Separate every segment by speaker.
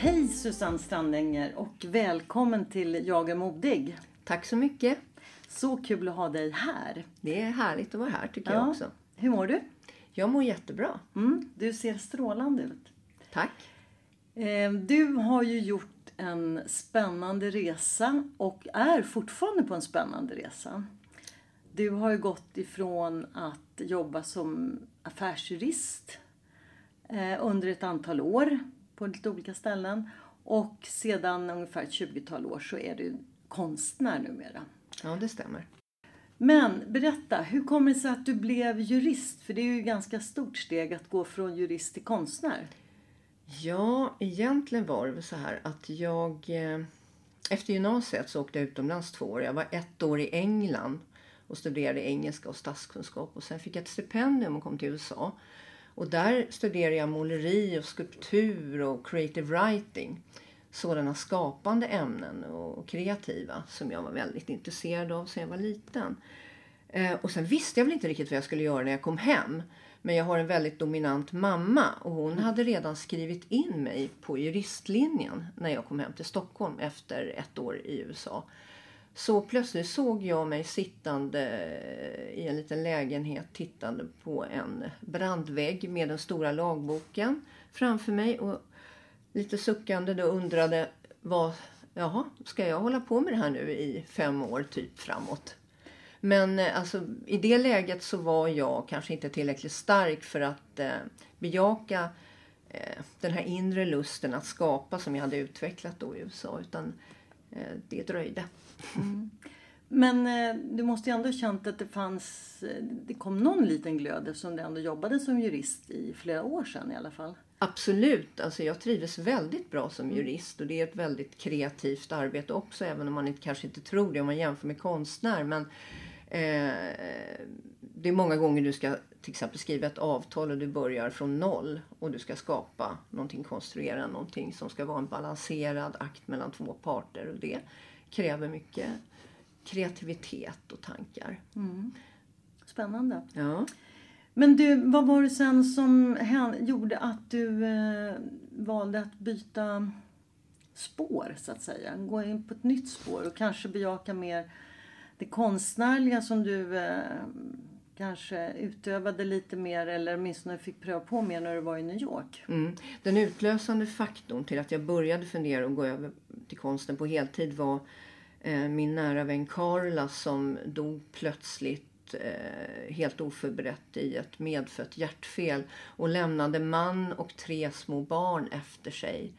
Speaker 1: Hej Susanne Strandänger och välkommen till Jag är modig.
Speaker 2: Tack så mycket.
Speaker 1: Så kul att ha dig här.
Speaker 2: Det är härligt att vara här tycker jag också.
Speaker 1: Hur mår du?
Speaker 2: Jag mår jättebra.
Speaker 1: Mm, du ser strålande ut.
Speaker 2: Tack.
Speaker 1: Eh, du har ju gjort en spännande resa och är fortfarande på en spännande resa. Du har ju gått ifrån att jobba som affärsjurist eh, under ett antal år på lite olika ställen och sedan ungefär ett 20-tal år så är du konstnär numera.
Speaker 2: Ja, det stämmer.
Speaker 1: Men berätta, hur kommer det sig att du blev jurist? För det är ju ett ganska stort steg att gå från jurist till konstnär.
Speaker 2: Ja, egentligen var det väl så här att jag... eh, Efter gymnasiet så åkte jag utomlands två år. Jag var ett år i England och studerade engelska och statskunskap. Och sen fick jag ett stipendium och kom till USA. Och där studerade jag måleri och skulptur och creative writing. Sådana skapande ämnen och kreativa som jag var väldigt intresserad av sedan jag var liten. Eh, och sen visste jag väl inte riktigt vad jag skulle göra när jag kom hem. Men jag har en väldigt dominant mamma och hon hade redan skrivit in mig på juristlinjen när jag kom hem till Stockholm efter ett år i USA. Så plötsligt såg jag mig sittande i en liten lägenhet tittande på en brandvägg med den stora lagboken framför mig och lite suckande då undrade vad, jaha, ska jag hålla på med det här nu i fem år typ framåt? Men eh, alltså, i det läget så var jag kanske inte tillräckligt stark för att eh, bejaka eh, den här inre lusten att skapa som jag hade utvecklat då i USA. Utan eh, det dröjde.
Speaker 1: Men eh, du måste ju ändå ha känt att det fanns, eh, det kom någon liten glöd eftersom du ändå jobbade som jurist i flera år sedan i alla fall.
Speaker 2: Absolut. Alltså jag trivdes väldigt bra som jurist och det är ett väldigt kreativt arbete också även om man inte, kanske inte tror det om man jämför med konstnär. Men eh, det är många gånger du ska till exempel skriva ett avtal och du börjar från noll och du ska skapa någonting, konstruera någonting som ska vara en balanserad akt mellan två parter och det kräver mycket kreativitet och tankar.
Speaker 1: Spännande.
Speaker 2: Ja.
Speaker 1: Men du, vad var det sen som gjorde att du eh, valde att byta spår så att säga? Gå in på ett nytt spår och kanske bejaka mer det konstnärliga som du eh, kanske utövade lite mer eller åtminstone fick pröva på mer när du var i New York.
Speaker 2: Mm. Den utlösande faktorn till att jag började fundera och gå över till konsten på heltid var eh, min nära vän Carla som dog plötsligt eh, helt oförberett i ett medfött hjärtfel och lämnade man och tre små barn efter sig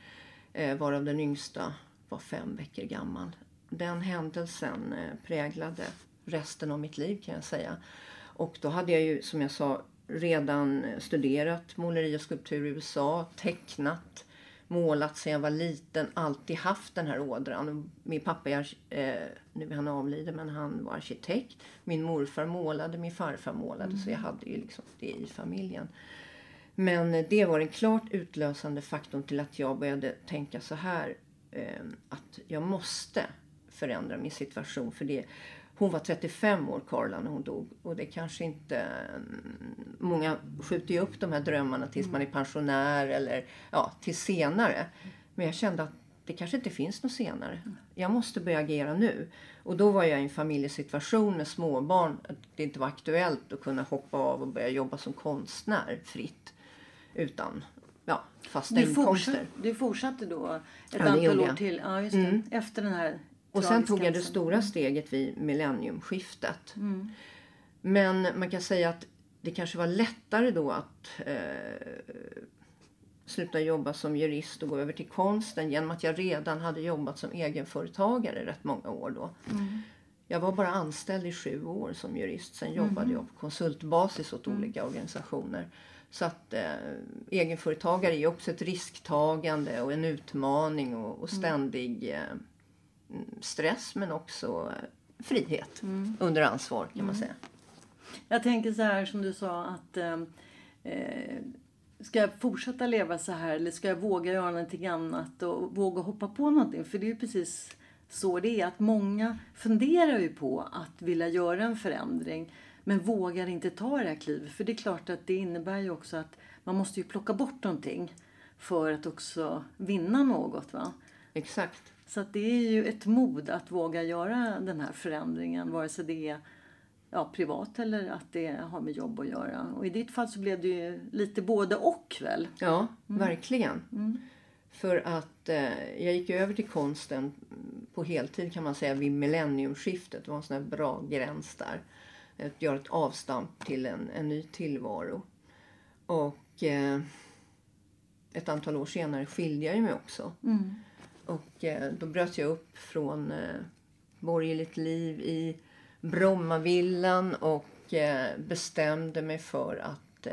Speaker 2: eh, varav den yngsta var fem veckor gammal. Den händelsen eh, präglade resten av mitt liv kan jag säga. Och då hade jag ju som jag sa redan studerat måleri och skulptur i USA, tecknat, målat sedan jag var liten, alltid haft den här ådran. Min pappa är, eh, nu är han avliden, men han var arkitekt. Min morfar målade, min farfar målade, så jag hade ju liksom det i familjen. Men det var den klart utlösande faktorn till att jag började tänka så här. Eh, att jag måste förändra min situation. För det, hon var 35 år, Karla, när hon dog. Och det kanske inte... mm, Många skjuter ju upp de här drömmarna tills man är pensionär eller ja, till senare. Men jag kände att det kanske inte finns något senare. Jag måste börja agera nu. Och då var jag i en familjesituation med småbarn. Att det inte var aktuellt att kunna hoppa av och börja jobba som konstnär fritt. Utan ja, fasta
Speaker 1: Du,
Speaker 2: inkomster.
Speaker 1: fortsatte, du fortsatte då ett
Speaker 2: Ja,
Speaker 1: antal år till, ja just
Speaker 2: Mm.
Speaker 1: efter den här
Speaker 2: Och sen tog jag det stora steget vid millenniumskiftet.
Speaker 1: Mm.
Speaker 2: Men man kan säga att det kanske var lättare då att eh, sluta jobba som jurist och gå över till konsten genom att jag redan hade jobbat som egenföretagare rätt många år då. Jag var bara anställd i sju år som jurist. Sen jobbade jag på konsultbasis åt olika organisationer. Så att eh, egenföretagare är också ett risktagande och en utmaning och, och ständig eh, mm, stress men också frihet under ansvar kan man säga.
Speaker 1: Jag tänker så här som du sa att eh, eh, ska jag fortsätta leva så här eller ska jag våga göra någonting annat och våga hoppa på någonting? För det är ju precis så det är att många funderar ju på att vilja göra en förändring men vågar inte ta det här klivet. För det är klart att det innebär ju också att man måste ju plocka bort någonting för att också vinna något. va?
Speaker 2: Exakt.
Speaker 1: Så det är ju ett mod att våga göra den här förändringen vare sig det är ja, privat eller att det har med jobb att göra. Och i ditt fall så blev det ju lite både och väl?
Speaker 2: Ja, verkligen. För att eh, jag gick över till konsten på heltid kan man säga vid millenniumskiftet. Det var en sån här bra gräns där. Att göra ett avstamp till en, en ny tillvaro. Och eh, ett antal år senare skilde jag mig också. Och eh, då bröt jag upp från eh, borgerligt liv i Brommavillan och eh, bestämde mig för att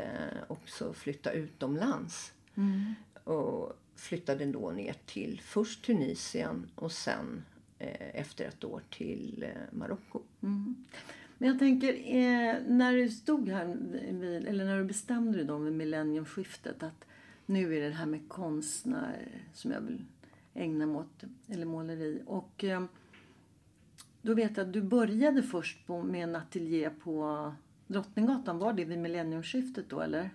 Speaker 2: också flytta utomlands. Och flyttade då ner till först Tunisien och sen efter ett år till Marocko.
Speaker 1: Men jag tänker, när du stod här, eller när du bestämde dig då vid millenniumskiftet att nu är det det här med konstnär som jag vill ägna mig åt, eller måleri. Och eh, då vet jag att du började först på, med en ateljé på Drottninggatan. Var det vid millenniumskiftet då eller?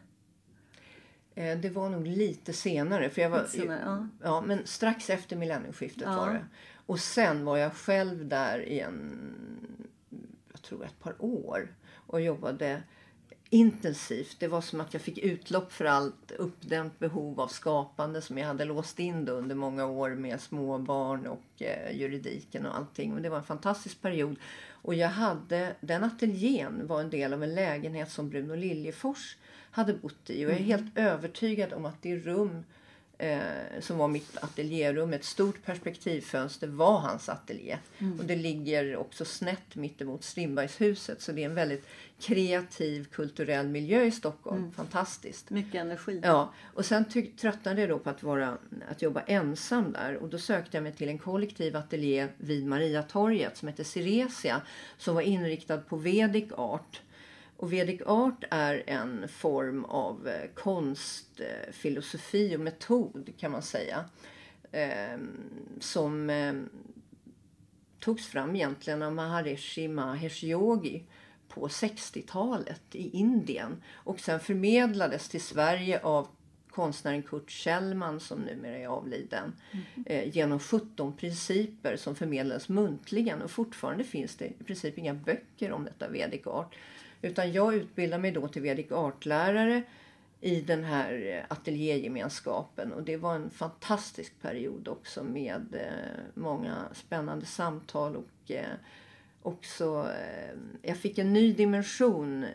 Speaker 2: Eh, det var nog lite senare. För jag var,
Speaker 1: senare, ja.
Speaker 2: ja, men strax efter millenniumskiftet
Speaker 1: Ja.
Speaker 2: var det. Och sen var jag själv där i en, jag tror ett par år och jobbade intensivt. Det var som att jag fick utlopp för allt uppdämt behov av skapande som jag hade låst in under många år med små barn och eh, juridiken och allting. Och det var en fantastisk period. Och jag hade, den ateljén var en del av en lägenhet som Bruno Liljefors hade bott i. Och jag är helt övertygad om att det rum eh, som var mitt ateljérum, ett stort perspektivfönster, var hans ateljé. Och det ligger också snett mittemot Strindbergshuset. Så det är en väldigt kreativ, kulturell miljö i Stockholm. Fantastiskt.
Speaker 1: Mycket energi.
Speaker 2: Ja, och sen tröttnade jag då på att, vara, att jobba ensam där. Och då sökte jag mig till en kollektiv ateljé vid Mariatorget som heter Siresia. Som var inriktad på Vedic art. Och Vedic art är en form av eh, konst, filosofi och metod kan man säga. Eh, som eh, togs fram egentligen av Maharishi Mahesh Yogi på 60-talet i Indien och sen förmedlades till Sverige av konstnären Kurt Kjellman som numera är avliden eh, genom 17 principer som förmedlades muntligen och fortfarande finns det i princip inga böcker om detta Vedic art. Utan jag utbildade mig då till Vedic art-lärare i den här eh, ateljégemenskapen och det var en fantastisk period också med eh, många spännande samtal och eh, också jag fick en ny dimension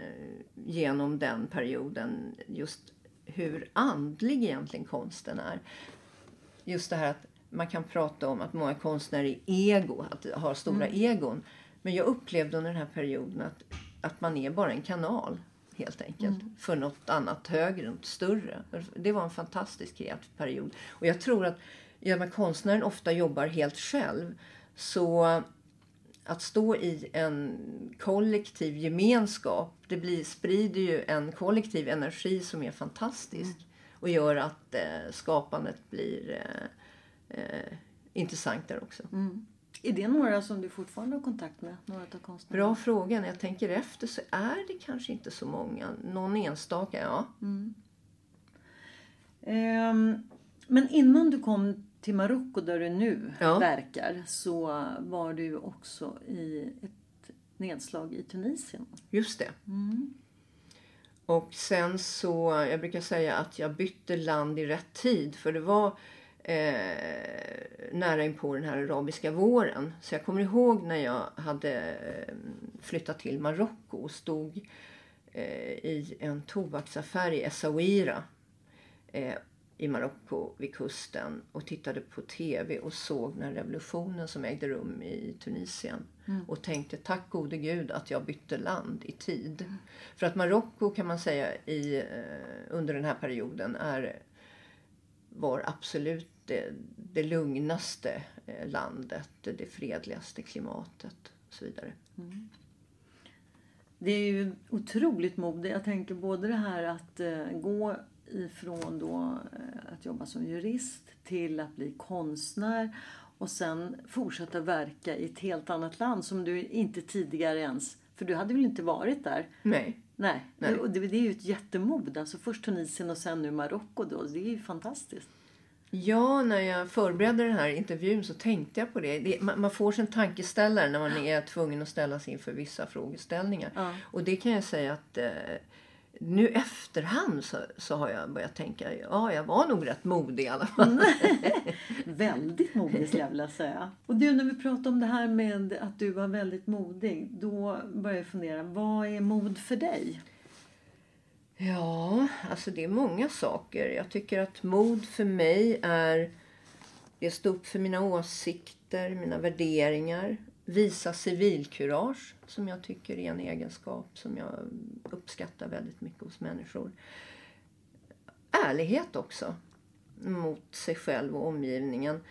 Speaker 2: genom den perioden just hur andlig egentligen konsten är. Just det här att man kan prata om att många konstnärer är ego, att har stora egon. Men jag upplevde under den här perioden att, att man är bara en kanal helt enkelt. För något annat högre, något större. Det var en fantastisk kreativ period. Och jag tror att genom att konstnären ofta jobbar helt själv så att stå i en kollektiv gemenskap, det blir, sprider ju en kollektiv energi som är fantastisk. Mm. Och gör att eh, skapandet blir eh, eh, intressant där också.
Speaker 1: Mm. Är det några som du fortfarande har kontakt med? Några av?
Speaker 2: Bra fråga. När jag tänker efter så är det kanske inte så många. Någon enstaka, ja.
Speaker 1: Mm. Um, men innan du kom till Marocko där du nu ja. verkar så var du också i ett nedslag i Tunisien.
Speaker 2: Just det.
Speaker 1: Mm.
Speaker 2: Och sen så, jag brukar säga att jag bytte land i rätt tid för det var eh, nära in på den här arabiska våren. Så jag kommer ihåg när jag hade eh, flyttat till Marocko och stod eh, i en tobaksaffär i Essaouira eh, i Marocko vid kusten och tittade på tv och såg den revolutionen som ägde rum i Tunisien. Mm. Och tänkte tack gode gud att jag bytte land i tid. Mm. För att Marocko kan man säga i, eh, under den här perioden är, var absolut det, det lugnaste eh, landet, det fredligaste klimatet och så vidare.
Speaker 1: Mm. Det är ju otroligt mod. Jag tänker både det här att uh, gå ifrån då att jobba som jurist till att bli konstnär och sen fortsätta verka i ett helt annat land som du inte tidigare ens... För du hade väl inte varit där?
Speaker 2: Nej.
Speaker 1: Nej. Nej. Och det, det är ju ett jättemod. Alltså först Tunisien och sen nu Marocko då. Det är ju fantastiskt.
Speaker 2: Ja, när jag förberedde den här intervjun så tänkte jag på det. det man, man, får sin tankeställare när man är tvungen att ställa sig inför vissa frågeställningar.
Speaker 1: Ja.
Speaker 2: Och det kan jag säga att eh, nu efterhand så, så har jag börjat tänka, ja jag var nog rätt modig i alla fall. Mm.
Speaker 1: väldigt modig skulle jag vilja säga. Och du, när vi pratar om det här med att du var väldigt modig, då börjar jag fundera, vad är mod för dig?
Speaker 2: Ja, alltså det är många saker. Jag tycker att mod för mig är att stå upp för mina åsikter, mina värderingar. Visa civilkurage, som jag tycker är en egenskap som jag uppskattar väldigt mycket hos människor. Ärlighet också, mot sig själv och omgivningen.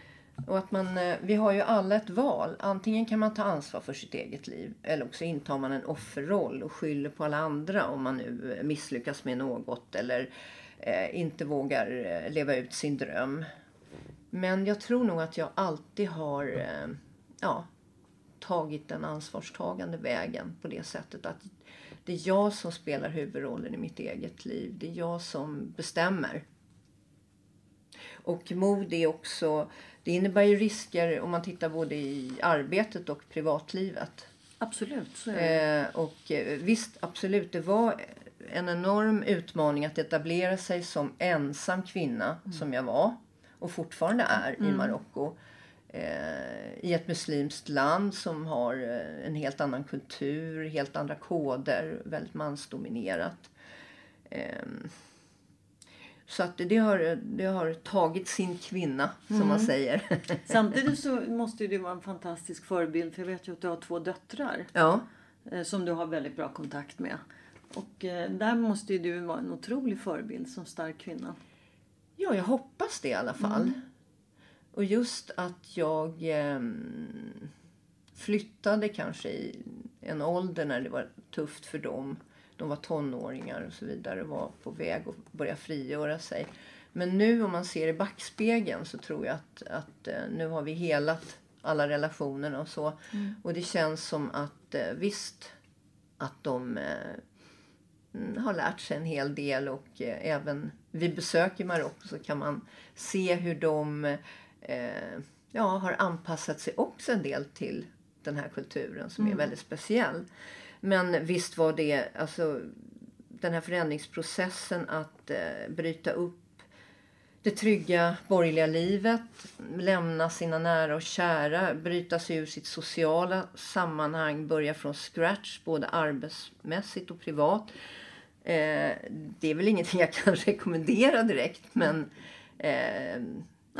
Speaker 2: Och att man, eh, vi har ju alla ett val. Antingen kan man ta ansvar för sitt eget liv eller också intar man en offerroll och skyller på alla andra om man nu eh, misslyckas med något eller eh, inte vågar eh, leva ut sin dröm. Men jag tror nog att jag alltid har eh, ja, tagit den ansvarstagande vägen på det sättet att det är jag som spelar huvudrollen i mitt eget liv. Det är jag som bestämmer. Och mod är också det innebär ju risker om man tittar både i arbetet och privatlivet.
Speaker 1: Absolut, så.
Speaker 2: Eh, och eh, visst, absolut, det var en enorm utmaning att etablera sig som ensam kvinna mm. som jag var och fortfarande är mm. i Marocko. Eh, I ett muslimskt land som har eh, en helt annan kultur, helt andra koder, väldigt mansdominerat. Eh, så att det har, det har tagit sin kvinna, som mm. man säger.
Speaker 1: Samtidigt så måste du vara en fantastisk förebild. För jag vet ju att du har två döttrar.
Speaker 2: Ja.
Speaker 1: Eh, som du har väldigt bra kontakt med. Och där måste ju du vara en otrolig förebild som stark kvinna.
Speaker 2: Ja, jag hoppas det i alla fall. Mm. Och just att jag eh, flyttade kanske i en ålder när det var tufft för dem de var tonåringar och så vidare var på väg att börja frigöra sig. Men nu om man ser i backspegeln så tror jag att, att eh, nu har vi helat alla relationerna och så. Mm. Och det känns som att eh, visst att de eh, mm, har lärt sig en hel del och även vid besök i Marocko så kan man se hur de eh, ja, har anpassat sig också en del till den här kulturen som mm. är väldigt speciell. Men visst var det, alltså den här förändringsprocessen att eh, bryta upp det trygga borgerliga livet, lämna sina nära och kära, bryta sig ur sitt sociala sammanhang, börja från scratch både arbetsmässigt och privat. Eh, det är väl ingenting jag kan rekommendera direkt men eh,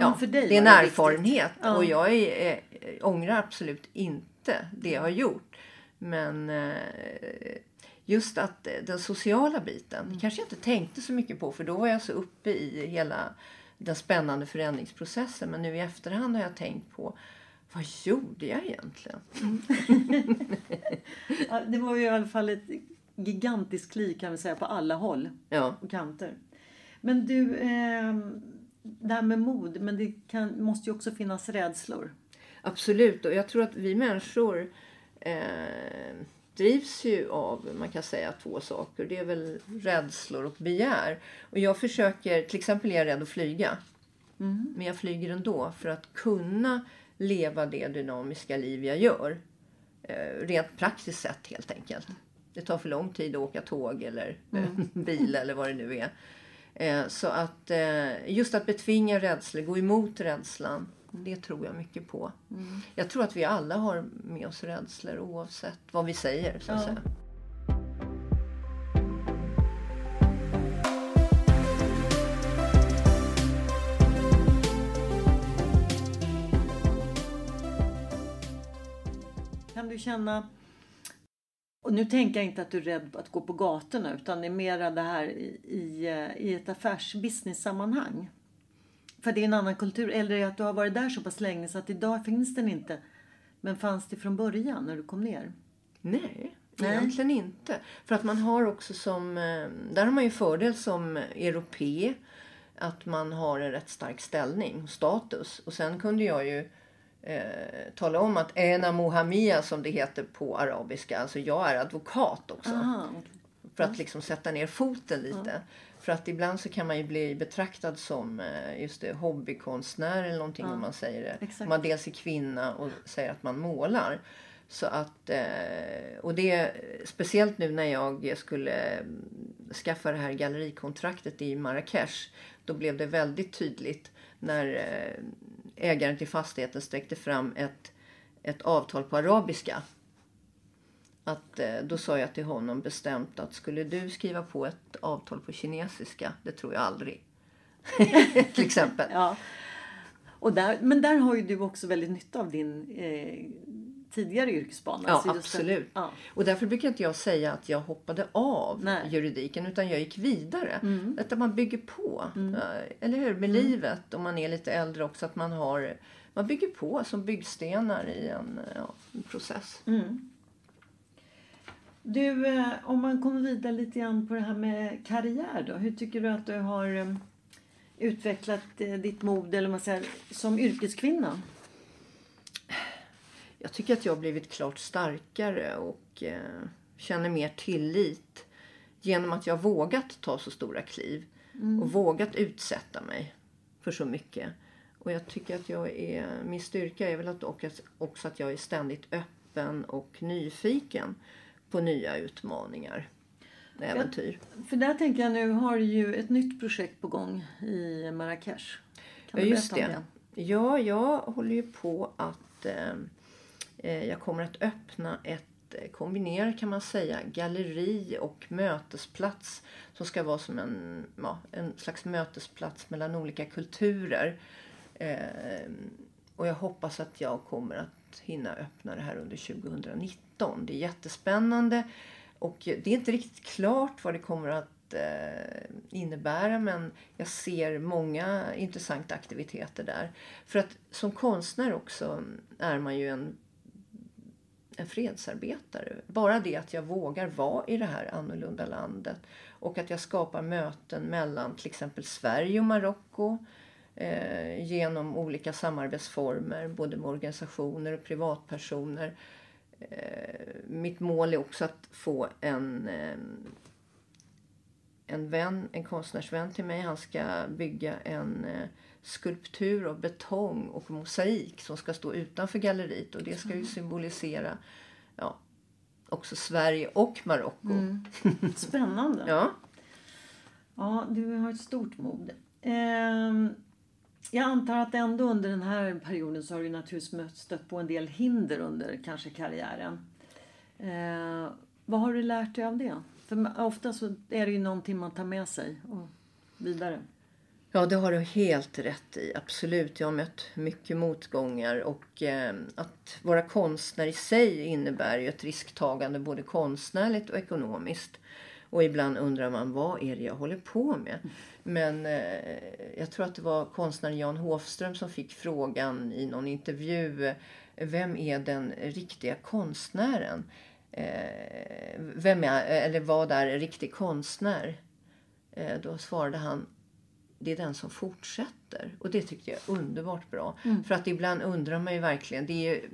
Speaker 2: ja, ja det är en erfarenhet ja. och jag är, är, ångrar absolut inte det jag har gjort. Men eh, just att den sociala biten, mm. kanske jag inte tänkte så mycket på för då var jag så uppe i hela den spännande förändringsprocessen. Men nu i efterhand har jag tänkt på vad gjorde jag egentligen?
Speaker 1: Ja, det var ju i alla fall ett gigantiskt kliv kan vi säga på alla håll
Speaker 2: Ja,
Speaker 1: och kanter. Men du, eh, det här med mod, men det kan, måste ju också finnas rädslor.
Speaker 2: absolut. Och jag tror att vi människor eh, drivs ju av, man kan säga två saker. Det är väl rädslor och begär. Och jag försöker, till exempel är jag rädd att flyga. Men jag flyger ändå för att kunna leva det dynamiska liv jag gör. Eh, rent praktiskt sett helt enkelt. Det tar för lång tid att åka tåg eller eh, bil eller vad det nu är. Eh, så att eh, just att betvinga rädsla, gå emot rädslan. Det tror jag mycket på. Jag tror att vi alla har med oss rädslor oavsett vad vi säger. Så att
Speaker 1: Ja.
Speaker 2: säga.
Speaker 1: Kan du känna... Och nu tänker jag inte att du är rädd att gå på gatorna utan det är mera det här i, i, eh, i ett affärsbusiness-sammanhang. För det är en annan kultur. Eller att du har varit där så pass länge så att idag finns den inte. Men fanns det från början när du kom ner?
Speaker 2: Nej,
Speaker 1: Nej.
Speaker 2: egentligen inte. För att man har också som... eh, Där har man ju fördel som europé. Att man har en rätt stark ställning och status. Och sen kunde jag ju eh, tala om att ena mohamia som det heter på arabiska. Alltså jag är advokat också.
Speaker 1: Aha,
Speaker 2: För att liksom sätta ner foten lite. För att ibland så kan man ju bli betraktad som eh, just det, hobbykonstnär eller någonting om man säger det.
Speaker 1: exakt.
Speaker 2: Man dels är kvinna och säger att man målar. Så att, eh, och det speciellt nu när jag skulle mm, skaffa det här gallerikontraktet i Marrakesh. Då blev det väldigt tydligt när eh, ägaren till fastigheten sträckte fram ett, ett avtal på arabiska. Att, eh, då sa jag till honom bestämt att skulle du skriva på ett avtal på kinesiska, det tror jag aldrig. till exempel.
Speaker 1: Ja. Och där, men där har ju du också väldigt nytta av din eh, tidigare yrkesbana.
Speaker 2: Ja,
Speaker 1: Alltså att-
Speaker 2: absolut.
Speaker 1: Ja.
Speaker 2: Och därför brukar inte jag säga att jag hoppade av
Speaker 1: Nej. Mm.
Speaker 2: juridiken utan jag gick vidare. Detta man bygger på. eh, Eller hur? Med livet om man är lite äldre också. Att man har man bygger på som byggstenar i en, ja, en process.
Speaker 1: Mm. Du, eh, om man kommer vidare lite grann på det här med karriär då. Hur tycker du att du har eh, utvecklat ditt mod eller vad man säger, som yrkeskvinna?
Speaker 2: Jag tycker att jag har blivit klart starkare och eh, känner mer tillit genom att jag har vågat ta så stora kliv och vågat utsätta mig för så mycket. Och jag tycker att jag är, min styrka är väl att och också att jag är ständigt öppen och nyfiken på nya utmaningar, äventyr.
Speaker 1: För där tänker jag nu har du ju ett nytt projekt på gång i Marrakesh. Kan
Speaker 2: Ja, just
Speaker 1: om
Speaker 2: det. Ja, jag håller ju på att eh, Eh, jag kommer att öppna ett eh, kombinerat, kan man säga galleri och mötesplats som ska vara som en, ja, en slags mötesplats mellan olika kulturer. Eh, och jag hoppas att jag kommer att hinna öppna det här under 2019. Det är jättespännande och det är inte riktigt klart vad det kommer att eh, innebära men jag ser många intressanta aktiviteter där. För att som konstnär också är man ju en en fredsarbetare. Bara det att jag vågar vara i det här annorlunda landet och att jag skapar möten mellan till exempel Sverige och Marocko eh, genom olika samarbetsformer, både med organisationer och privatpersoner. Eh, mitt mål är också att få en, eh, en vän, en konstnärsvän till mig. Han ska bygga en eh, skulptur av betong och mosaik som ska stå utanför galleriet och det ska ju symbolisera ja, också Sverige och Marocko.
Speaker 1: det? Spännande.
Speaker 2: Ja.
Speaker 1: Ja, du har ett stort mod. Ehm, jag antar att ändå under den här perioden så har du naturligtvis stött på en del hinder under kanske karriären. Ehm, vad har du lärt dig av det? För ofta så är det ju någonting man tar med sig och vidare.
Speaker 2: Ja, det har du helt rätt i. Absolut. Jag har mött mycket motgångar och eh, att vara konstnär i sig innebär ju ett risktagande både konstnärligt och ekonomiskt. Och ibland undrar man vad är det jag håller på med. Men eh, jag tror att det var konstnären Jan Hofström som fick frågan i någon intervju. Vem är den riktiga konstnären? Eh, vem är, eller vad är en riktig konstnär? Eh, då svarade han det är den som fortsätter. Och det tyckte jag är underbart bra. Mm. För att ibland undrar man ju verkligen. Det är ju,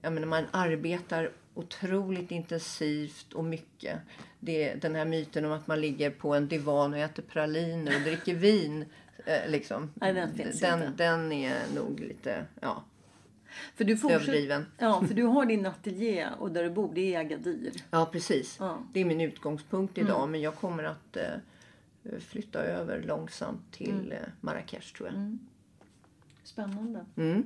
Speaker 2: jag menar, man arbetar otroligt intensivt och mycket. Det den här myten om att man ligger på en divan och äter praliner och dricker vin. Eh, liksom.
Speaker 1: Nej, den
Speaker 2: den. Den är nog lite, ja.
Speaker 1: För du fortsätter,
Speaker 2: överdriven.
Speaker 1: Ja, för du har din ateljé och där du bor, det är Agadir.
Speaker 2: Ja, precis.
Speaker 1: Ja.
Speaker 2: Det är min utgångspunkt idag. Mm. Men jag kommer att eh, flytta över långsamt till mm. Eh, Marrakesh tror jag. Mm.
Speaker 1: Spännande.
Speaker 2: Mm.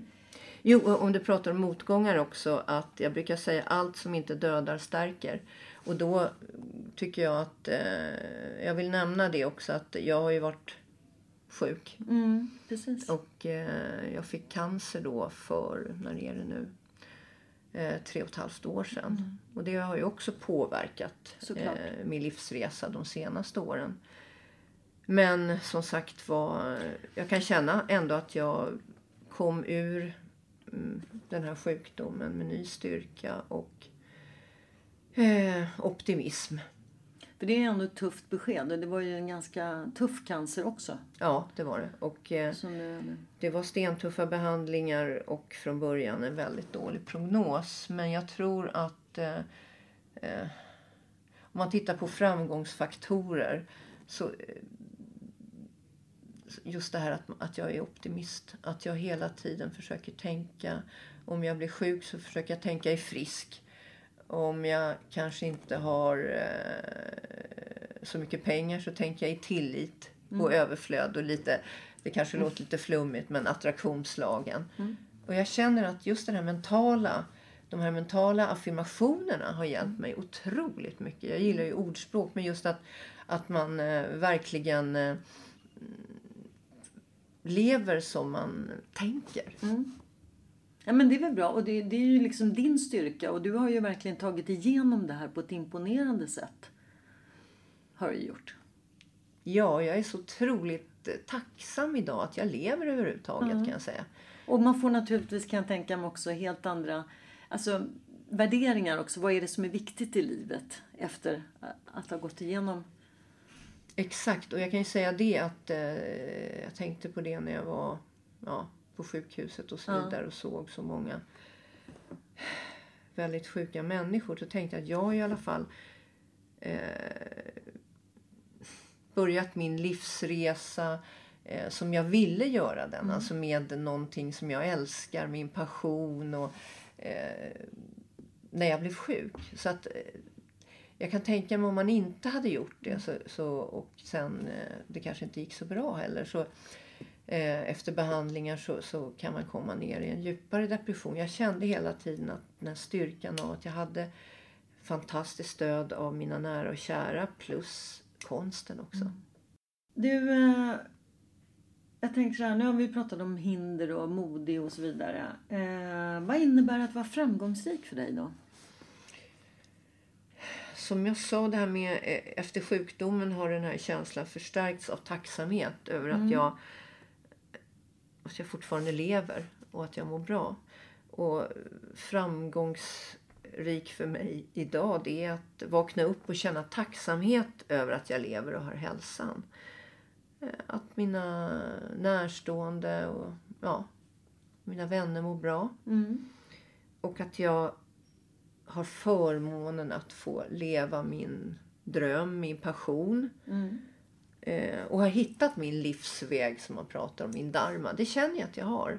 Speaker 2: Jo, om du pratar om motgångar också. Att jag brukar säga allt som inte dödar stärker. Och då tycker jag att eh, jag vill nämna det också att jag har ju varit sjuk.
Speaker 1: Mm, precis.
Speaker 2: Och eh, jag fick cancer då för, när är det nu? Eh, tre och ett halvt år sedan. Mm. Och det har ju också påverkat eh, min livsresa de senaste åren. Men som sagt var, jag kan känna ändå att jag kom ur mm, den här sjukdomen med ny styrka och eh, optimism.
Speaker 1: För det är ändå ett tufft besked och det var ju en ganska tuff cancer också.
Speaker 2: Ja, det var det. Och eh,
Speaker 1: det,
Speaker 2: det var stentuffa behandlingar och från början en väldigt dålig prognos. Men jag tror att eh, eh, om man tittar på framgångsfaktorer så eh, just det här att, att jag är optimist. Att jag hela tiden försöker tänka. Om jag blir sjuk så försöker jag tänka i frisk. Om jag kanske inte har eh, så mycket pengar så tänker jag i tillit och mm. överflöd och lite, det kanske mm. låter lite flummigt men attraktionslagen. Mm. Och jag känner att just den här mentala, de här mentala affirmationerna har hjälpt mig otroligt mycket. Jag gillar ju ordspråk men just att, att man eh, verkligen eh, lever som man tänker.
Speaker 1: Mm. Ja men det är väl bra och det, det, är ju liksom din styrka och du har ju verkligen tagit igenom det här på ett imponerande sätt. Har du gjort.
Speaker 2: Ja, jag är så otroligt eh, tacksam idag att jag lever överhuvudtaget mm. kan jag säga.
Speaker 1: Och man får naturligtvis kan jag tänka mig också helt andra alltså, värderingar också. Vad är det som är viktigt i livet efter att ha gått igenom
Speaker 2: Exakt, och jag kan ju säga det att eh, jag tänkte på det när jag var ja, på sjukhuset och så vidare och såg så många väldigt sjuka människor. Så tänkte jag att jag i alla fall eh, börjat min livsresa eh, som jag ville göra den. Mm. Alltså med någonting som jag älskar, min passion och eh, när jag blev sjuk. Så att eh, jag kan tänka mig om man inte hade gjort det så, så och sen eh, det kanske inte gick så bra heller så eh, efter behandlingar så, så kan man komma ner i en djupare depression. Jag kände hela tiden att den styrkan av att jag hade fantastiskt stöd av mina nära och kära plus konsten också. Mm.
Speaker 1: Du, eh, jag tänkte så här, nu har vi pratat om hinder och modig och så vidare. Eh, vad innebär att vara framgångsrik för dig då?
Speaker 2: Som jag sa, det här med eh, efter sjukdomen har den här känslan förstärkts av tacksamhet över mm. att, jag, att jag fortfarande lever och att jag mår bra. Och framgångsrik för mig idag det är att vakna upp och känna tacksamhet över att jag lever och har hälsan. Eh, att mina närstående och ja, mina vänner mår bra.
Speaker 1: Mm.
Speaker 2: Och att jag har förmånen att få leva min dröm, min passion.
Speaker 1: Mm.
Speaker 2: Eh, och har hittat min livsväg som man pratar om, min dharma. Det känner jag att jag har.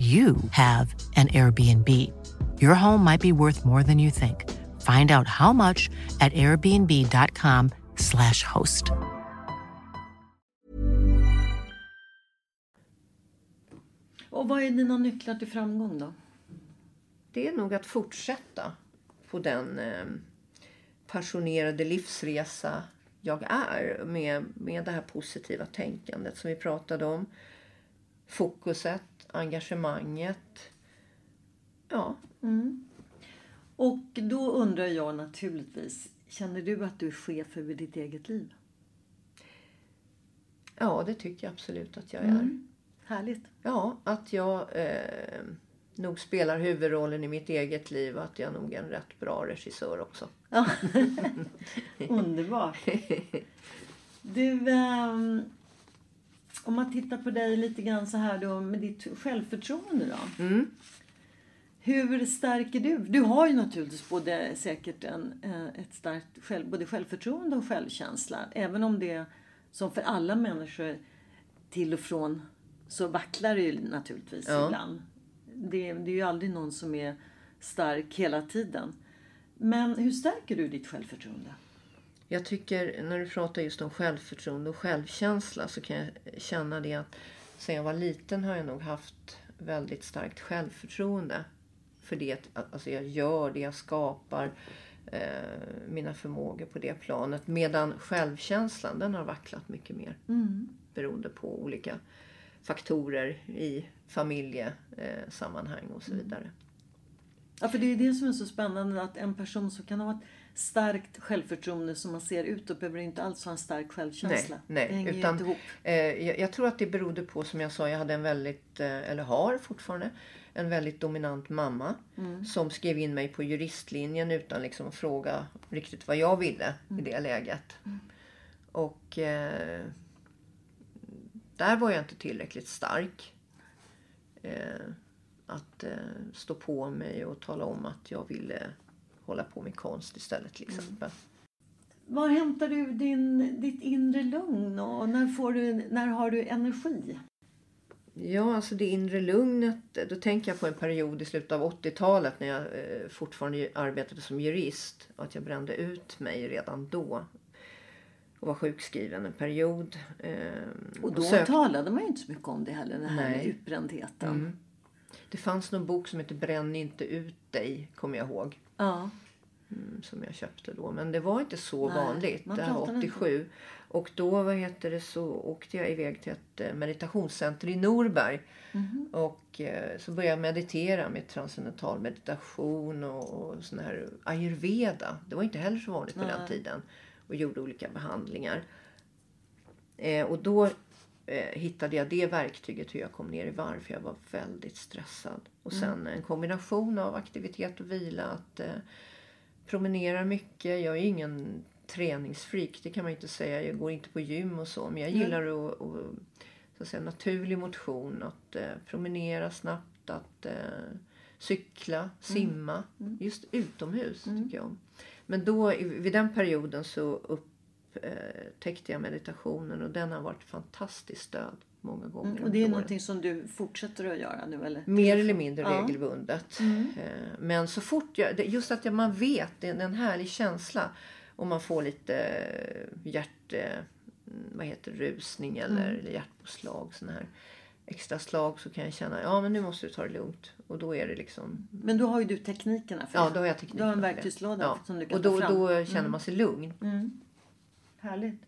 Speaker 3: you have an Airbnb. Your home might be worth more than you think. Find out how much at airbnb.com/slash host.
Speaker 1: Och vad är dina nycklar till framgång då?
Speaker 2: Det är nog att fortsätta på den eh, passionerade livsresa jag är med, med det här positiva tänkandet som vi pratade om. Fokuset, engagemanget. Ja.
Speaker 1: Mm. Och då undrar jag naturligtvis, känner du att du är chef över ditt eget liv?
Speaker 2: Ja, det tycker jag absolut att jag är.
Speaker 1: Mm. Härligt.
Speaker 2: Ja, att jag eh, nog spelar huvudrollen i mitt eget liv och att jag nog är en rätt bra regissör också.
Speaker 1: Ja. Underbart. Du, ehm, om man tittar på dig lite grann så här då med ditt självförtroende då.
Speaker 2: Mm.
Speaker 1: Hur stärker du? Du har ju naturligtvis både säkert en, eh, ett starkt själv, både självförtroende och självkänsla. Även om det som för alla människor till och från så vacklar det ju naturligtvis
Speaker 2: Ja.
Speaker 1: ibland. Det, det är ju aldrig någon som är stark hela tiden. Men hur stärker du ditt självförtroende?
Speaker 2: Jag tycker när du pratar just om självförtroende och självkänsla så kan jag känna det att sen jag var liten har jag nog haft väldigt starkt självförtroende. För det att alltså jag gör det, jag skapar eh, mina förmågor på det planet. Medan självkänslan den har vacklat mycket mer. Beroende på olika faktorer i familjesammanhang eh, och så vidare.
Speaker 1: Ja, för det är det som är så spännande att en person som kan ha ett starkt självförtroende som man ser utåt behöver inte alls ha en stark självkänsla.
Speaker 2: Nej,
Speaker 1: det
Speaker 2: nej.
Speaker 1: ju
Speaker 2: Utan,
Speaker 1: inte ihop.
Speaker 2: eh, jag, jag tror att det berodde på, som jag sa, jag hade en väldigt, eh, eller har fortfarande, en väldigt dominant mamma.
Speaker 1: Mm.
Speaker 2: Som skrev in mig på juristlinjen utan liksom att fråga riktigt vad jag ville
Speaker 1: Mm.
Speaker 2: i det läget. Och eh, där var jag inte tillräckligt stark. Eh, att eh, stå på mig och tala om att jag ville hålla på med konst istället till exempel.
Speaker 1: Var hämtar du din, ditt inre lugn och när, får du, när har du energi?
Speaker 2: Ja, alltså det inre lugnet. Då tänker jag på en period i slutet av 80-talet när jag eh, fortfarande arbetade som jurist. Och att jag brände ut mig redan då. Och var sjukskriven en period. Eh,
Speaker 1: Och då
Speaker 2: sökte-
Speaker 1: talade man ju inte så mycket om det heller, den här
Speaker 2: Nej.
Speaker 1: utbrändheten.
Speaker 2: Mm. Det fanns någon bok som heter Bränn inte ut dig, kommer jag ihåg.
Speaker 1: Ja.
Speaker 2: Mm, som jag köpte då. Men det var inte så
Speaker 1: Nej,
Speaker 2: vanligt. Det här var
Speaker 1: pratade inte
Speaker 2: 87. Och då vad heter det, så åkte jag iväg till ett eh, meditationscenter i Norberg.
Speaker 1: Mhm.
Speaker 2: Och eh, så började jag meditera med transcendental meditation och, och sån här ayurveda. Det var inte heller så vanligt på den tiden. Och gjorde olika behandlingar. Eh, och då eh, hittade jag det verktyget hur jag kom ner i varv. För jag var väldigt stressad. Och sen en kombination av aktivitet och vila. Att eh, promenera mycket. Jag är ingen träningsfreak, det kan man inte säga. Jag går inte på gym och så. Men jag gillar att, att, så att säga, naturlig motion. Att eh, promenera snabbt, att eh, cykla, simma. Just utomhus tycker jag om. Men då, i- vid den perioden så upptäckte jag meditationen och den har varit fantastiskt stöd många gånger.
Speaker 1: Mm, och det är någonting som du fortsätter att göra nu eller?
Speaker 2: Mer eller mindre
Speaker 1: Ja.
Speaker 2: regelbundet. Eh, Men så fort jag, just att man vet, det är en härlig känsla. Och man får lite eh, hjärt, eh, vad heter det, rusning eller, eller hjärtpåslag. Sån här. extra slag så kan jag känna ja men nu måste du ta det lugnt. Och då är det liksom...
Speaker 1: Men då har ju du teknikerna för
Speaker 2: Ja, då har jag tekniken
Speaker 1: Du har en verktygslåda
Speaker 2: Ja.
Speaker 1: som du kan
Speaker 2: Och då,
Speaker 1: ta fram. Mm.
Speaker 2: då känner man sig lugn.
Speaker 1: Härligt.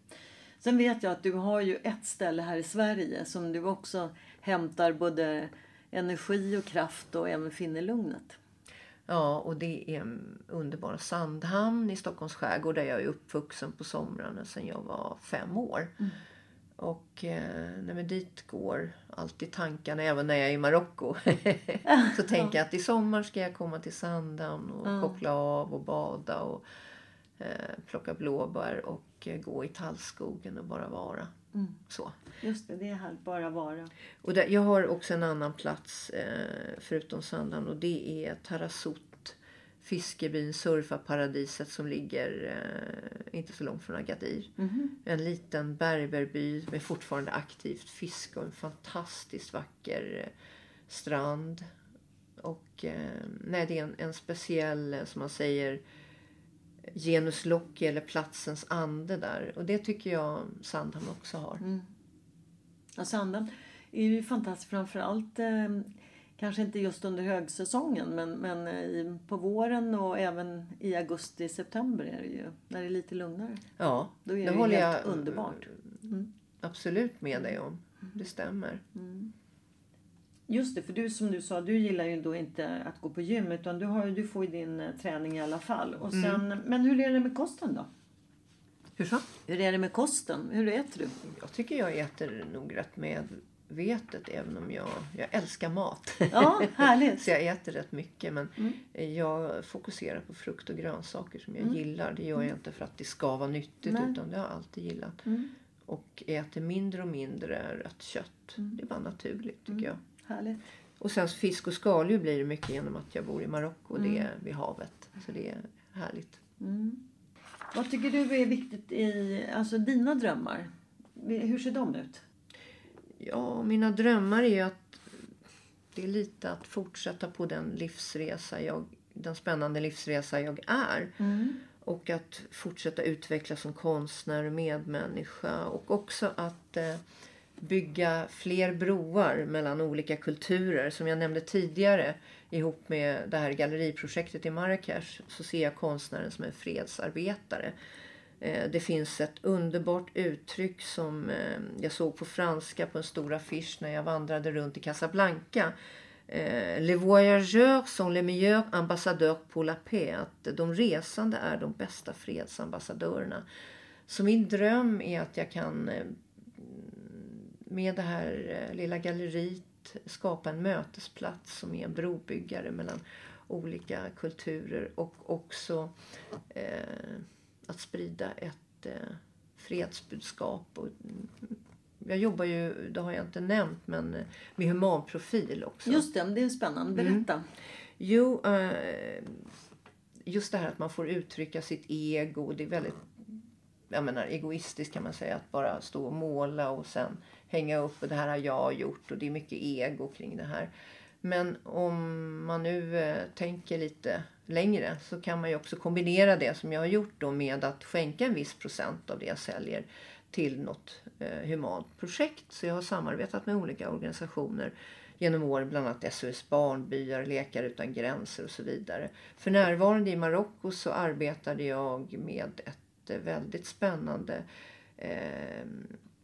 Speaker 1: Sen vet jag att du har ju ett ställe här i Sverige som du också hämtar både energi och kraft och även finner lugnet.
Speaker 2: Ja, och det är en underbar Sandhamn i Stockholms skärgård där jag är uppvuxen på somrarna sedan jag var fem år. Och eh, nej, dit går alltid tankarna, även när jag är i Marocko. så tänker jag att i sommar ska jag komma till Sandhamn och koppla av och bada och eh, plocka blåbär och eh, gå i tallskogen och bara vara. Så.
Speaker 1: Just det, det är här bara vara.
Speaker 2: Och där, jag har också en annan plats eh, förutom Sandhamn och det är Tarazout, fiskebyn, surfarparadiset som ligger eh, inte så långt från Agadir. En liten berberby med fortfarande aktivt fiske och en fantastiskt vacker eh, strand. Och eh, nej, det är en, en speciell, eh, som man säger, genus loci eller platsens ande där. Och det tycker jag Sandhamn också har.
Speaker 1: Ja, Sandhamn är ju fantastiskt framförallt eh, kanske inte just under högsäsongen men, men eh, i, på våren och även i augusti, september är det ju när det är lite lugnare.
Speaker 2: Ja,
Speaker 1: Då är
Speaker 2: det
Speaker 1: det
Speaker 2: håller
Speaker 1: helt
Speaker 2: jag
Speaker 1: underbart.
Speaker 2: absolut med dig om. Det stämmer.
Speaker 1: Just det, för du som du sa, du gillar ju då inte att gå på gym utan du, har, du får ju din eh, träning i alla fall. Och sen, Men hur är det med kosten då?
Speaker 2: Hur så?
Speaker 1: Hur är det med kosten? Hur äter du?
Speaker 2: Jag tycker jag äter nog rätt medvetet även om jag, jag älskar mat.
Speaker 1: Ja, härligt.
Speaker 2: Så jag äter rätt mycket men jag fokuserar på frukt och grönsaker som jag gillar. Det gör jag inte för att det ska vara nyttigt
Speaker 1: Nej.
Speaker 2: utan det har jag alltid gillat. Och äter mindre och mindre rött kött. Det är bara naturligt tycker jag.
Speaker 1: Härligt.
Speaker 2: Och sen fisk och skaldjur blir det mycket genom att jag bor i Marocko och det är vid havet. Så det är härligt.
Speaker 1: Vad tycker du är viktigt i alltså, dina drömmar? Hur ser de ut?
Speaker 2: Ja, mina drömmar är ju att det är lite att fortsätta på den livsresa jag, den spännande livsresa jag är. Och att fortsätta utvecklas som konstnär och medmänniska. Och också att eh, bygga fler broar mellan olika kulturer. Som jag nämnde tidigare ihop med det här galleriprojektet i Marrakesh så ser jag konstnären som en fredsarbetare. Eh, det finns ett underbart uttryck som eh, jag såg på franska på en stor affisch när jag vandrade runt i Casablanca. Eh, les voyageurs sont les meilleurs ambassadeurs pour la paix. Att de resande är de bästa fredsambassadörerna. Så min dröm är att jag kan med det här eh, lilla galleriet skapa en mötesplats som är en brobyggare mellan olika kulturer och också eh, att sprida ett eh, fredsbudskap. Och, mm, jag jobbar ju, det har jag inte nämnt, men eh, med humanprofil också.
Speaker 1: Just det, det är spännande. Berätta.
Speaker 2: Jo, eh, just det här att man får uttrycka sitt ego. Det är väldigt jag menar, egoistiskt kan man säga. Att bara stå och måla och sen hänga upp och det här har jag gjort. Och det är mycket ego kring det här. Men om man nu eh, tänker lite längre så kan man ju också kombinera det som jag har gjort då med att skänka en viss procent av det jag säljer till något eh, humant projekt. Så jag har samarbetat med olika organisationer genom åren, bland annat SOS Barnbyar, Lekar utan gränser och så vidare. För närvarande i Marocko så arbetade jag med ett eh, väldigt spännande eh,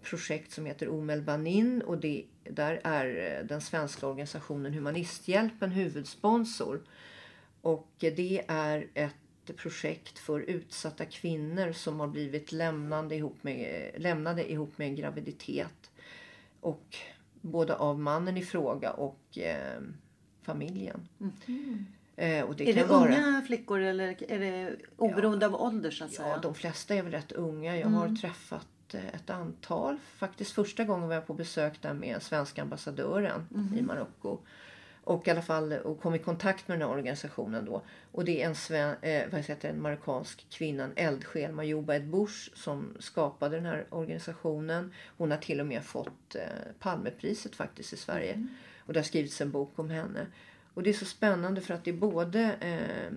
Speaker 2: projekt som heter Omel Banin och det, där är eh, den svenska organisationen Humanisthjälpen huvudsponsor. Och eh, det är ett projekt för utsatta kvinnor som har blivit lämnade ihop med, lämnade ihop med en graviditet. Och både av mannen i fråga och eh, familjen. Eh, och det.
Speaker 1: Är det
Speaker 2: vara,
Speaker 1: unga flickor eller är det oberoende av ålder så att säga?
Speaker 2: Ja, de flesta är väl rätt unga. Jag har träffat ett antal. Faktiskt första gången var jag på besök där med svenska ambassadören i Marocko. Och i alla fall och kom i kontakt med den här organisationen då. Och det är en, sven, eh, vad heter en marockansk kvinna, en eldsjäl, Majuba Ed Bush, som skapade den här organisationen. Hon har till och med fått eh, Palmepriset faktiskt i Sverige. Och det har skrivits en bok om henne. Och det är så spännande för att det är både eh,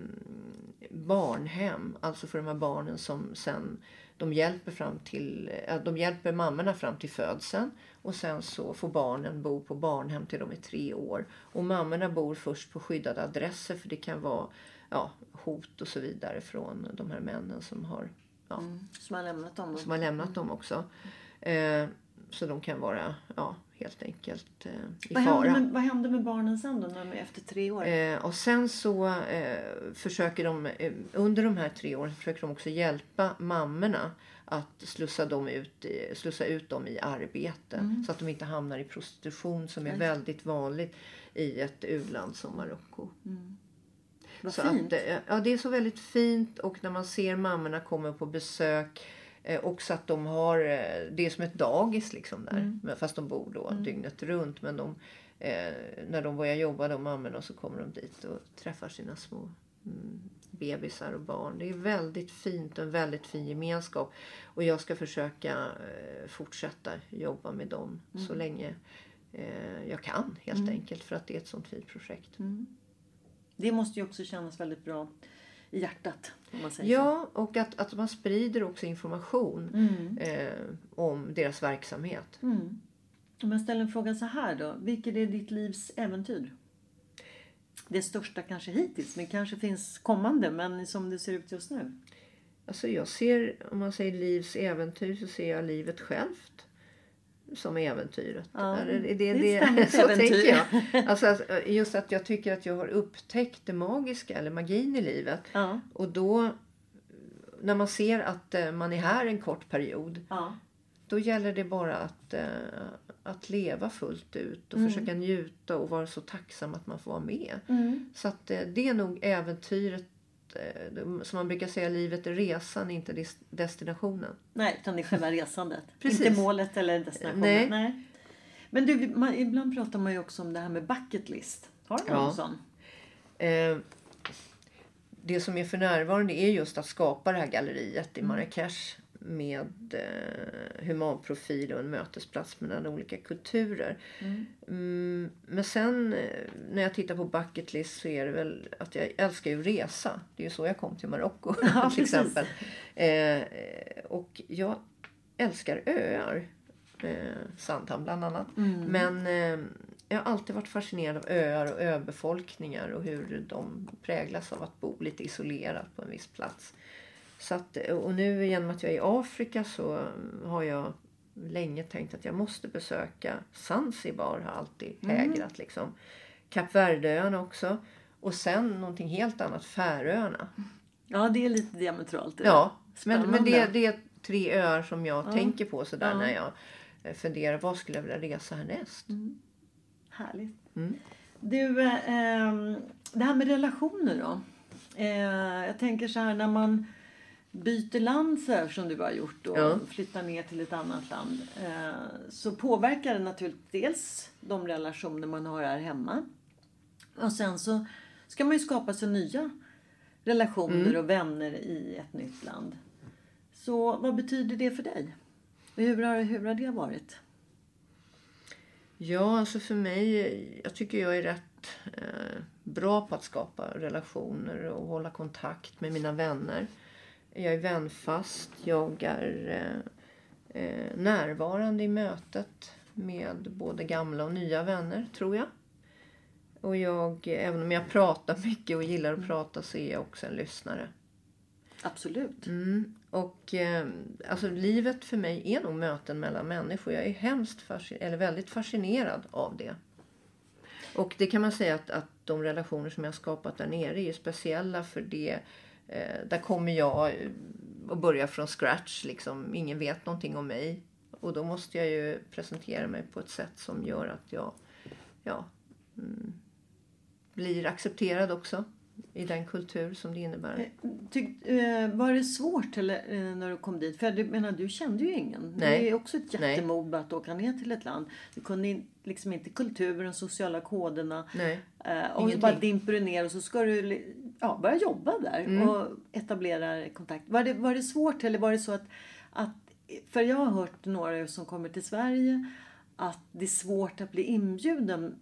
Speaker 2: barnhem, alltså för de här barnen som sen de hjälper, fram till, de hjälper mammorna fram till födseln och sen så får barnen bo på barnhem till de är tre år. Och mammorna bor först på skyddade adresser för det kan vara ja, hot och så vidare från de här männen som har, ja,
Speaker 1: Mm. Som har lämnat dem.
Speaker 2: som har lämnat dem också. Eh, så de kan vara ja, helt enkelt eh, i
Speaker 1: Vad
Speaker 2: fara.
Speaker 1: händer, med, vad händer med barnen sen då, när de är efter tre år?
Speaker 2: Eh, och sen så eh, försöker de eh, under de här tre åren försöker de också hjälpa mammorna att slussa, dem ut i, slussa ut dem i arbete
Speaker 1: Mm.
Speaker 2: så att de inte hamnar i prostitution som är väldigt vanligt i ett u-land som Marocko.
Speaker 1: Vad
Speaker 2: Så
Speaker 1: fint.
Speaker 2: att, eh, ja, det är så väldigt fint och när man ser mammorna komma på besök också att de har, eh, det är som ett dagis liksom där. Men Fast de bor då dygnet runt. Men de, eh, när de börjar jobba de mammorna så kommer de dit och träffar sina små mm, bebisar och barn. Det är väldigt fint och en väldigt fin gemenskap. Och jag ska försöka eh, fortsätta jobba med dem så länge eh, jag kan helt enkelt. För att det är ett sånt fint projekt.
Speaker 1: Det måste ju också kännas väldigt bra i hjärtat. Om man säger så.
Speaker 2: Ja, och att, att man sprider också information eh, om deras verksamhet.
Speaker 1: Om jag ställer en fråga så här då. Vilket är ditt livs äventyr? Det största kanske hittills, men kanske finns kommande. Men som det ser ut just nu.
Speaker 2: Alltså jag ser, om man säger livs äventyr, så ser jag livet självt som äventyret.
Speaker 1: Ja,
Speaker 2: Är det,
Speaker 1: det
Speaker 2: det, det, så tänker jag. Alltså, att- just att jag tycker att jag har upptäckt det magiska eller magin i livet.
Speaker 1: Ja.
Speaker 2: Och då, när man ser att eh, man är här en kort period,
Speaker 1: Ja.
Speaker 2: då gäller det bara att, eh, att leva fullt ut och
Speaker 1: Mm.
Speaker 2: försöka njuta och vara så tacksam att man får vara med.
Speaker 1: Mm.
Speaker 2: Så att eh, det är nog äventyret, som man brukar säga, livet är resan, inte des- destinationen.
Speaker 1: Nej, utan det är själva resandet.
Speaker 2: Precis.
Speaker 1: Inte målet eller destinationen.
Speaker 2: Nej.
Speaker 1: Men du, man, ibland pratar man ju också om det här med bucket list. Har du någon
Speaker 2: Ja.
Speaker 1: sån?
Speaker 2: Eh, det som är för närvarande är just att skapa det här galleriet i Marrakesh med eh, humanprofil och en mötesplats mellan olika kulturer. Mm, men sen eh, när jag tittar på bucket list så är det väl att jag älskar ju resa. Det är ju så jag kom till Marocko
Speaker 1: Ja,
Speaker 2: till exempel. Eh, och jag älskar öar. Eh, Sandhamn bland annat. Men eh, jag har alltid varit fascinerad av öar och öbefolkningar och hur de präglas av att bo lite isolerat på en viss plats. Så att, och nu genom att jag är i Afrika så har jag länge tänkt att jag måste besöka Zanzibar. har alltid hägrat liksom. Kap Verdeöarna också. Och sen någonting helt annat, Färöarna.
Speaker 1: Ja, det är lite diametralt. det
Speaker 2: Ja, men, men det, det är tre öar som jag tänker på sådär
Speaker 1: Ja.
Speaker 2: när jag eh, funderar. Var skulle jag vilja resa härnäst?
Speaker 1: Härligt.
Speaker 2: Mm.
Speaker 1: Du, eh, ehm, det här med relationer då. Eh, jag tänker så här när man byter land så här som du har gjort och
Speaker 2: Ja.
Speaker 1: flyttar ner till ett annat land. Eh, så påverkar det naturligtvis dels de relationer man har här hemma. Och sen så ska man ju skapa sig nya relationer
Speaker 2: Mm.
Speaker 1: och vänner i ett nytt land. Så vad betyder det för dig? Hur har, hur har det varit?
Speaker 2: Ja, alltså för mig, jag tycker jag är rätt eh, bra på att skapa relationer och hålla kontakt med mina vänner. Jag är vänfast, jag är eh, eh, närvarande i mötet med både gamla och nya vänner, tror jag. Och jag, även om jag pratar mycket och gillar att prata så är jag också en lyssnare.
Speaker 1: Absolut.
Speaker 2: Mm. Och eh, alltså livet för mig är nog möten mellan människor. Jag är hemskt eller väldigt fascinerad av det. Och det kan man säga att, att de relationer som jag skapat där nere är speciella för det. Eh, där kommer jag eh, och börjar från scratch. Liksom. Ingen vet någonting om mig. Och då måste jag ju presentera mig på ett sätt som gör att jag ja, mm, blir accepterad också. I den kultur som det innebär.
Speaker 1: Tyck, eh, var det svårt eller, när du kom dit? För du menar, du kände ju ingen.
Speaker 2: Nej.
Speaker 1: Det är också ett
Speaker 2: Nej.
Speaker 1: jättemod att åka ner till ett land. Du kunde liksom inte kulturen, sociala koderna.
Speaker 2: Nej.
Speaker 1: Och så bara dimper du ner och så ska du ja, börja jobba där
Speaker 2: Mm.
Speaker 1: och etablera kontakt. Var det, var det svårt eller var det så att, att... För jag har hört några som kommer till Sverige att det är svårt att bli inbjuden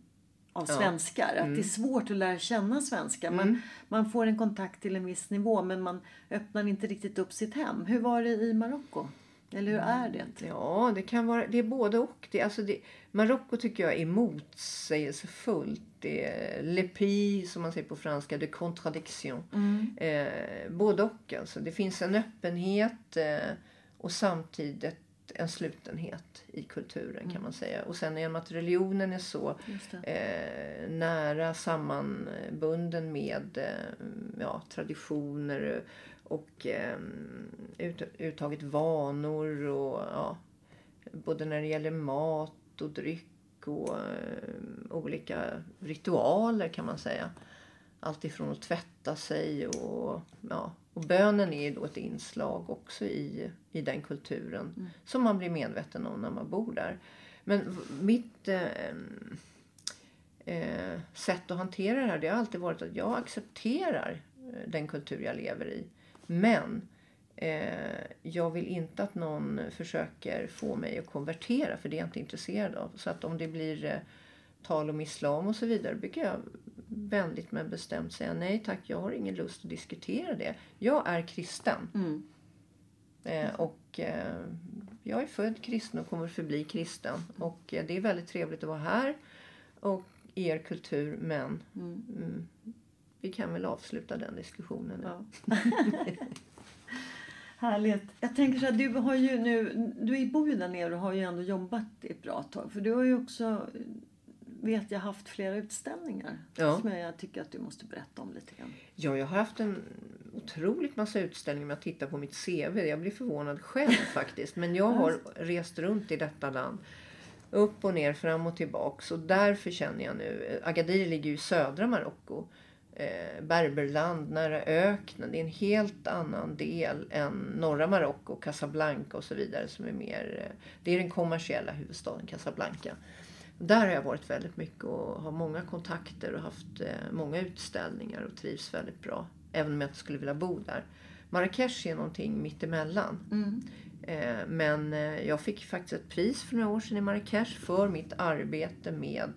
Speaker 1: av svenskar. Att det är svårt att lära känna svenskar. Man, man får en kontakt till en viss nivå men man öppnar inte riktigt upp sitt hem. Hur var det i Marocko? Eller hur är det?
Speaker 2: Ja, det kan vara, det är både och. Det, alltså det, Marocko tycker jag är motsägelsefullt. Det är lepi, som man säger på franska, de contradiction. Eh, både och alltså. Det finns en öppenhet eh, och samtidigt en slutenhet i kulturen kan man säga. Och sen genom att religionen är så eh, nära sammanbunden med eh, ja, traditioner och eh, ut, uttaget vanor och ja, både när det gäller mat och dryck och eh, olika ritualer kan man säga. Allt ifrån att tvätta sig och, ja, och bönen är ju då ett inslag också i, i den kulturen som man blir medveten om när man bor där. Men mitt eh, eh, sätt att hantera det här det har alltid varit att jag accepterar eh, den kultur jag lever i. Men eh, jag vill inte att någon försöker få mig att konvertera för det är jag inte intresserad av. Så att om det blir eh, tal om islam och så vidare brukar jag vänligt men bestämt säga nej tack, jag har ingen lust att diskutera det. Jag är kristen. Eh, och eh, jag är född kristen och kommer förbli kristen. Och eh, det är väldigt trevligt att vara här och i er kultur men mm, vi kan väl avsluta den diskussionen. nu.
Speaker 1: Härligt. Jag tänker så här, du har ju nu, du bor ju där nere och har ju ändå jobbat ett bra tag. För du har ju också, vet jag, haft flera utställningar.
Speaker 2: Ja.
Speaker 1: Som jag tycker att du måste berätta om lite grann.
Speaker 2: Ja, jag har haft en otroligt massa utställningar med att titta på mitt CV. Jag blir förvånad själv faktiskt. Men jag har rest runt i detta land. Upp och ner, fram och tillbaks. Och därför känner jag nu... Agadir ligger ju i södra Marocko. Eh, Berberland, nära öknen. Det är en helt annan del än norra Marocko, Casablanca och så vidare. Som är mer, eh, det är den kommersiella huvudstaden Casablanca. Där har jag varit väldigt mycket och har många kontakter och haft eh, många utställningar och trivs väldigt bra. Även om jag inte skulle vilja bo där. Marrakesh är någonting mittemellan. Eh, men eh, jag fick faktiskt ett pris för några år sedan i Marrakesh för mitt arbete med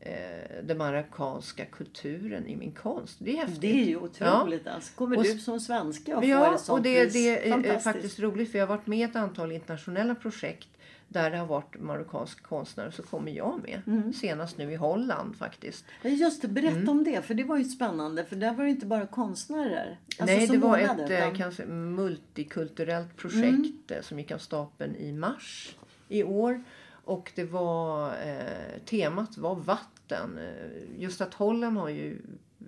Speaker 2: eh, den marockanska kulturen i min konst. Det är häftigt.
Speaker 1: Det är ju otroligt
Speaker 2: Ja.
Speaker 1: alltså. Kommer
Speaker 2: Och
Speaker 1: du som svenska och får
Speaker 2: Ja,
Speaker 1: ett sånt
Speaker 2: och det,
Speaker 1: pris?
Speaker 2: det är
Speaker 1: Fantastiskt.
Speaker 2: faktiskt roligt för jag har varit med i ett antal internationella projekt där det har varit marockansk konstnär så kommer jag med.
Speaker 1: Mm.
Speaker 2: Senast nu i Holland faktiskt.
Speaker 1: Just det, berätta
Speaker 2: Mm.
Speaker 1: om det. För det var ju spännande. För där var det inte bara konstnärer. Alltså,
Speaker 2: Nej, det var ett eh,
Speaker 1: utan-
Speaker 2: kanske multikulturellt projekt eh, som gick av stapeln i mars i år. Och det var, eh, temat var vatten. Eh, just att Holland har ju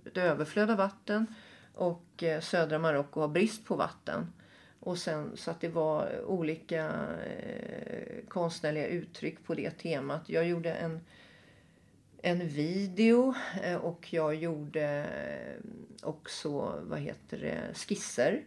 Speaker 2: ett överflöd av vatten och eh, södra Marocko har brist på vatten. Och sen, så att det var olika eh, konstnärliga uttryck på det temat. Jag gjorde en en video eh, och jag gjorde eh, också vad heter det, skisser.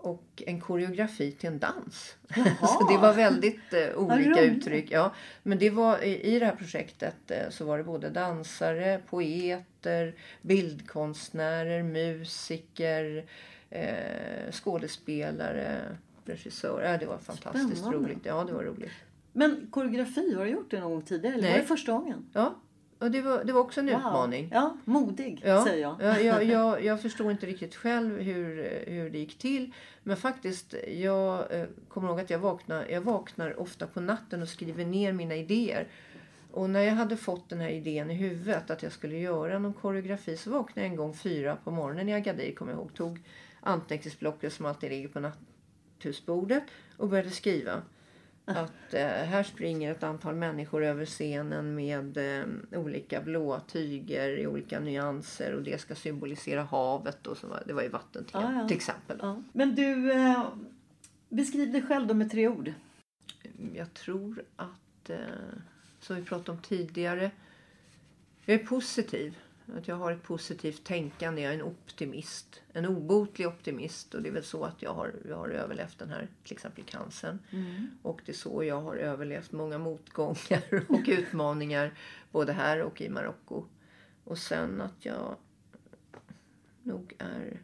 Speaker 2: Och en koreografi till en dans. så det var väldigt eh, olika uttryck. Ja. Men det var, i, i det här projektet eh, så var det både dansare, poeter, bildkonstnärer, musiker, eh, skådespelare, regissörer. Ja, det var fantastiskt
Speaker 1: Spännande.
Speaker 2: roligt. Ja, det var roligt.
Speaker 1: Men koreografi, har du gjort det någon gång tidigare? Eller
Speaker 2: Nej.
Speaker 1: var det första gången?
Speaker 2: Ja, och det var, det var också en utmaning.
Speaker 1: Ja, modig
Speaker 2: Ja,
Speaker 1: säger jag.
Speaker 2: ja, jag, jag, jag förstår inte riktigt själv hur, hur det gick till. Men faktiskt, jag eh, kommer ihåg att jag vaknar, jag vaknar ofta på natten och skriver ner mina idéer. Och när jag hade fått den här idén i huvudet att jag skulle göra någon koreografi så vaknade jag en gång fyra på morgonen i Agadir, kommer jag ihåg. Tog anteckningsblocket som alltid ligger på natthusbordet och började skriva. Att eh, här springer ett antal människor över scenen med eh, olika blåa tyger i olika nyanser och det ska symbolisera havet och så det var ju vattentema
Speaker 1: Ja, ja.
Speaker 2: till exempel.
Speaker 1: Ja. Men du, eh, beskriv dig själv då med tre ord.
Speaker 2: Jag tror att, eh, som vi pratade om tidigare, jag är positiv. Att jag har ett positivt tänkande. Jag är en optimist. En obotlig optimist. Och det är väl så att jag har, jag har överlevt den här till exempel cancern. Och det är så jag har överlevt många motgångar och utmaningar. Både här och i Marocko. Och sen att jag nog är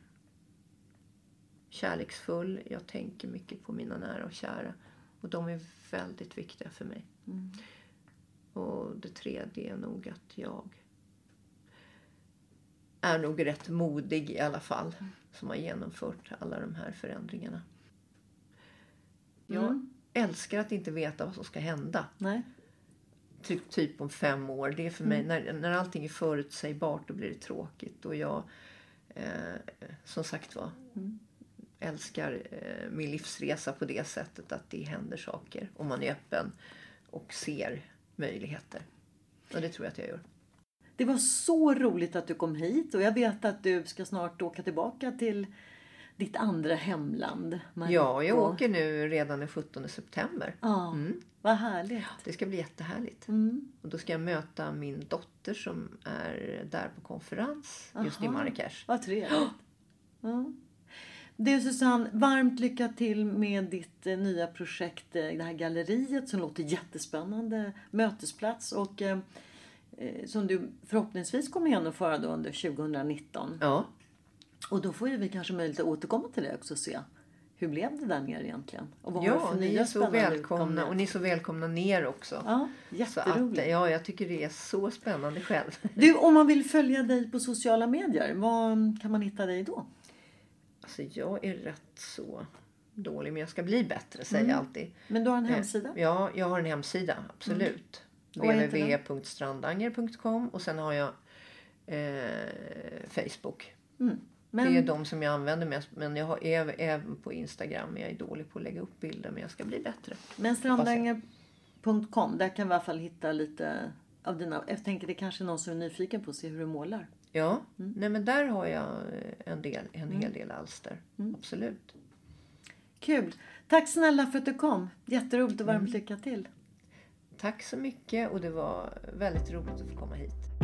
Speaker 2: kärleksfull. Jag tänker mycket på mina nära och kära. Och de är väldigt viktiga för mig. Och det tredje är nog att jag är nog rätt modig i alla fall som har genomfört alla de här förändringarna. Jag
Speaker 1: Mm.
Speaker 2: älskar att inte veta vad som ska hända.
Speaker 1: Nej.
Speaker 2: Typ, typ om fem år. Det är för mig, när, när allting är förutsägbart då blir det tråkigt. Och jag, eh, som sagt var, älskar eh, min livsresa på det sättet att det händer saker. Och man är öppen och ser möjligheter. Och det tror jag att jag gör.
Speaker 1: Det var så roligt att du kom hit och jag vet att du ska snart åka tillbaka till ditt andra hemland. Marocko.
Speaker 2: Ja, jag åker nu redan den 17 september.
Speaker 1: Ja, vad härligt.
Speaker 2: Det ska bli jättehärligt.
Speaker 1: Mm.
Speaker 2: Och då ska jag möta min dotter som är där på konferens just i
Speaker 1: Aha.
Speaker 2: Marrakesh.
Speaker 1: Vad trevligt. Ja. Du Susanne, varmt lycka till med ditt eh, nya projekt, eh, det här galleriet som låter jättespännande. Mötesplats och eh, som du förhoppningsvis kommer genomföra då under 2019.
Speaker 2: Ja,
Speaker 1: Och då får ju vi kanske möjlighet att återkomma till det också och se hur blev det där nere egentligen? Och vad har
Speaker 2: ja
Speaker 1: för
Speaker 2: ni är så välkomna och ni är så välkomna ner också.
Speaker 1: Ja,
Speaker 2: så att,
Speaker 1: jätteroligt.
Speaker 2: ja, jag tycker det är så spännande själv.
Speaker 1: Du, om man vill följa dig på sociala medier, var kan man hitta dig då?
Speaker 2: Alltså jag är rätt så dålig men jag ska bli bättre säger jag alltid.
Speaker 1: Men du har en hemsida?
Speaker 2: Eh, Ja, jag har en hemsida, absolut. Www.strandanger.com och sen har jag eh, Facebook.
Speaker 1: Mm. Men,
Speaker 2: Det är de som jag använder mest. Men jag har även, även på Instagram. Jag är dålig på att lägga upp bilder men jag ska bli bättre.
Speaker 1: men strandanger.com, där kan vi i alla fall hitta lite av dina... Jag tänker det kanske är någon som är nyfiken på att se hur du målar.
Speaker 2: Ja,
Speaker 1: Mm.
Speaker 2: nej men där har jag eh, en, del, en hel del alster.
Speaker 1: Mm.
Speaker 2: Absolut.
Speaker 1: Kul! Tack snälla för att du kom. Jätteroligt och varmt
Speaker 2: Mm.
Speaker 1: lycka till.
Speaker 2: Tack så mycket och det var väldigt roligt att få komma hit.